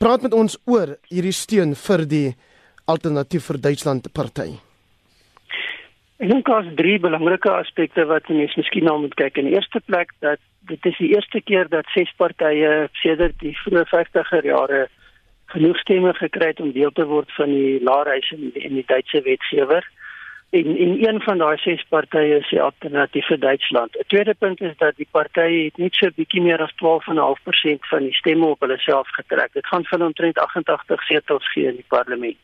Praat met ons oor hierdie steun vir die Alternatief vir Duitsland party. Ek dink daar's drie belangrike aspekte wat mense miskien na moet kyk. In die eerste plek dat dit is die eerste keer dat ses partye sedert die vroeë 50er jare genoeg stemme gekry het om deel te word van die laarhuis in, in die Duitse wetgewer. En en een van daai ses partye is die Alternatief vir Duitsland. 'n Tweede punt is dat die partye het net so bietjie meer as 12.5% van die stemme op hulle self getrek. Dit gaan van omtrent 88 setels gee in die parlement.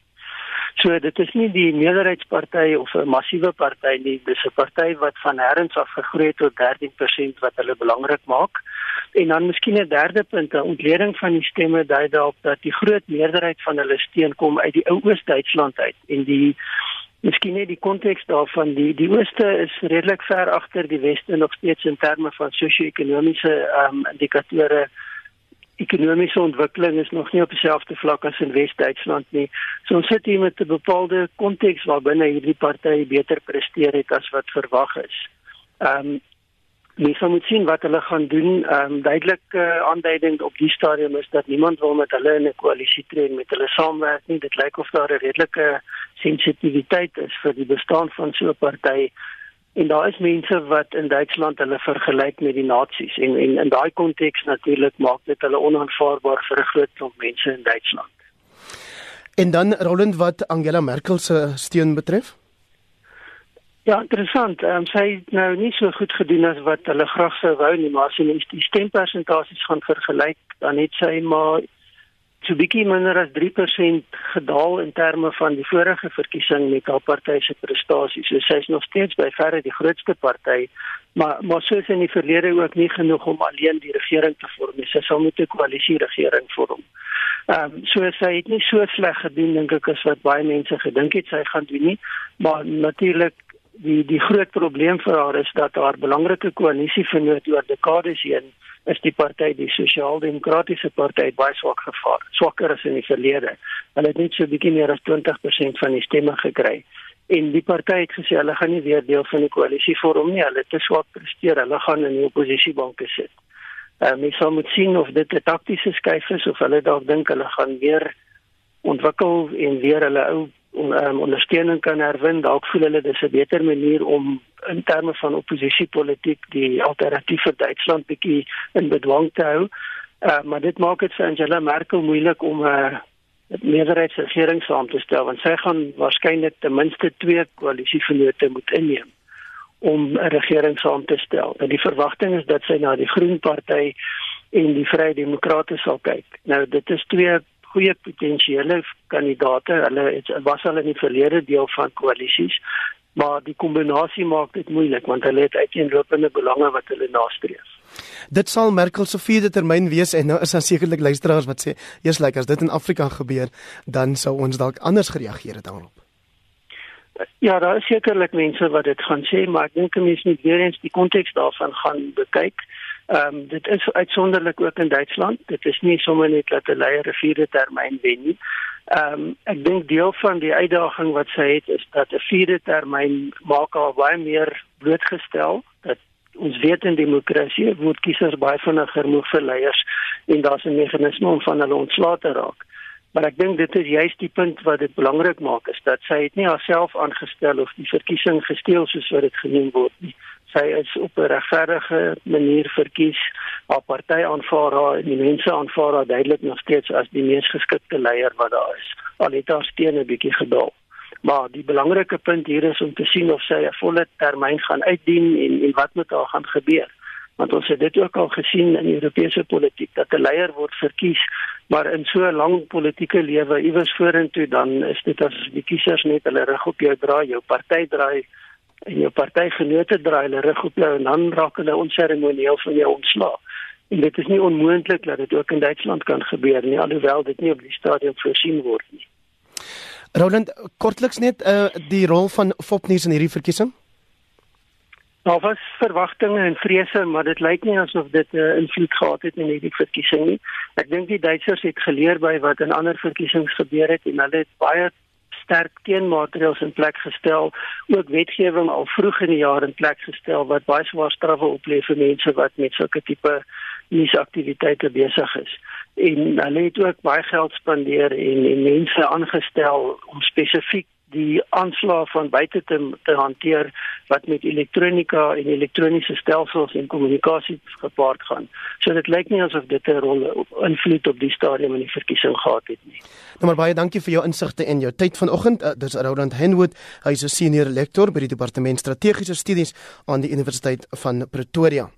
So dit is nie die meerderheidsparty of 'n massiewe party nie, dis 'n party wat van herrens af gegroei het tot 13% wat hulle belangrik maak. En dan miskien 'n derde punt, 'n ontleding van die stemme dui daarop dat die groot meerderheid van hulle steun kom uit die ou Oos-Duitsland uit en die Miskien net die konteks daarvan die die ooste is redelik ver agter die weste nog steeds in terme van sosio-ekonomiese ehm um, indikatore. Ekonomiese ontwikkeling is nog nie op dieselfde vlak as in Wes-Duitsland nie. So ons sit hier met 'n bepaalde konteks waarbinne hierdie partye beter presteer het as wat verwag is. Ehm um, Mens moet sien wat hulle gaan doen. Ehm um, duidelik uh, aanduiding op die stadium is dat niemand wil met hulle in 'n koalisie tree met hulle saamwerk nie. Dit lyk of daar 'n redelike sensitiwiteit is vir die bestaan van so 'n party. En daar is mense wat in Duitsland hulle vergelyk met die nasies en en in daai konteks natuurlik maak dit hulle onaanvaarbaar vir 'n groot klomp mense in Duitsland. En dan Roland wat Angela Merkel se steun betref? Ja, interessant. Ehm um, sy het nou nie so goed gedoen as wat hulle graag sou wou nie, maar as jy net die stempersentasies gaan vergelyk, dan het sy maar so bietjie minder as 3% gedaal in terme van die vorige verkiesing met haar party se prestasies. So sy is nog steeds by verre die grootste party, maar maar soos in die verlede ook nie genoeg om alleen die regering te vorm nie. Sy sal moet 'n koalisie regering vorm. Ehm um, so sy het nie so sleg gedoen dink ek as wat baie mense gedink het sy gaan doen nie, maar natuurlik die die groot probleem vir haar is dat haar belangrike koalisie vernoot oor dekades heen is die party die sosiaal-demokratiese party baie swak gevaar swakker as in die verlede. Hulle het net so bietjie meer as 20% van die stemme gekry. En die party het gesê hulle gaan nie weer deel van die koalisie vorm nie. Hulle het te swak presteer. Hulle gaan in die oppositiebanke sit. Uh, mens sal moet sien of dit 'n taktiese skuif is of hulle dalk dink hulle gaan weer ontwikkel en weer hulle ou um, ondersteuning kan herwin, dalk voel hulle dis 'n beter manier om in terme van oppositiepolitiek die alternatief vir Duitsland bietjie in bedwang te hou. Uh, maar dit maak dit vir Angela Merkel moeilik om 'n uh, meerderheidsregering saam te stel want sy gaan waarskynlik ten minste twee koalisievennote moet inneem om 'n regering saam te stel. En die verwagting is dat sy na die Groen Party en die Vrye Demokrate sal kyk. Nou dit is twee goeie potensiële kandidate. Hulle het was al in die verlede deel van koalisies, maar die kombinasie maak dit moeilik want hulle het uiteenlopende belange wat hulle nastreef. Dit sal Merkel se vierde termyn wees en nou is daar sekerlik luisteraars wat sê, "Eers lyk like, as dit in Afrika gebeur, dan sou ons dalk anders gereageer het daarop." Ja, daar is sekerlik mense wat dit gaan sê, maar ek dink 'n mens moet weer eens die konteks daarvan gaan bekyk. Ehm um, dit is uitsonderlik ook in Duitsland. Dit is nie sommer net dat 'n leier 'n vierde termyn wen nie. Ehm um, ek dink deel van die uitdaging wat sy het is dat 'n vierde termyn maak haar baie meer blootgestel dat ons weet in demokrasie word kiesers baie vinniger moeg vir leiers en daar's 'n meganisme om van hulle ontslae te raak. Maar ek dink dit is juist die punt wat dit belangrik maak is dat sy het nie haarself aangestel of die verkiesing gesteel soos wat dit genoem word nie sy is op 'n regverdige manier verkies. Haar party aanvaar haar en die mense aanvaar haar duidelik nog steeds as die mees geskikte leier wat daar is. Al het haar steun 'n bietjie gedaal. Maar die belangrike punt hier is om te sien of sy 'n volle termyn gaan uitdien en en wat met haar gaan gebeur. Want ons het dit ook al gesien in Europese politiek dat 'n leier word verkies, maar in so 'n lang politieke lewe iewers vorentoe dan is dit as die kiesers net hulle rug op jou draai, jou party draai en jou partygenote draai hulle rug op jou en dan raak hulle onseremonieel van jou ontslaa. En dit is nie onmoontlik dat dit ook in Duitsland kan gebeur nie, alhoewel dit nie op die stadium voorsien word nie. Roland, kortliks net uh die rol van Fopnies in hierdie verkiesing? Nou, was verwagtinge en vrese, maar dit lyk nie asof dit 'n uh, invloed gehad het in hierdie verkiesing nie. Ek dink die Duitsers het geleer by wat in ander verkiesings gebeur het en hulle het baie sterk teenmaatreëls in plek gestel, ook wetgewing al vroeg in die jaar in plek gestel wat baie swaar straffe oplê vir mense wat met sulke tipe nuusaktiwiteite besig is. en hulle het ook baie geld spandeer en, en mense aangestel om spesifiek die aanslag van buite te te hanteer wat met elektronika en elektroniese stelsels en kommunikasie gepaard gaan. So dit lyk nie asof dit 'n rol invloed op die stadium in die verkiesing gehad het nie. Nou maar baie dankie vir jou insigte en jou tyd vanoggend. Uh, dis Roland Henwood, hy is 'n senior lektor by die departement strategiese studies aan die Universiteit van Pretoria.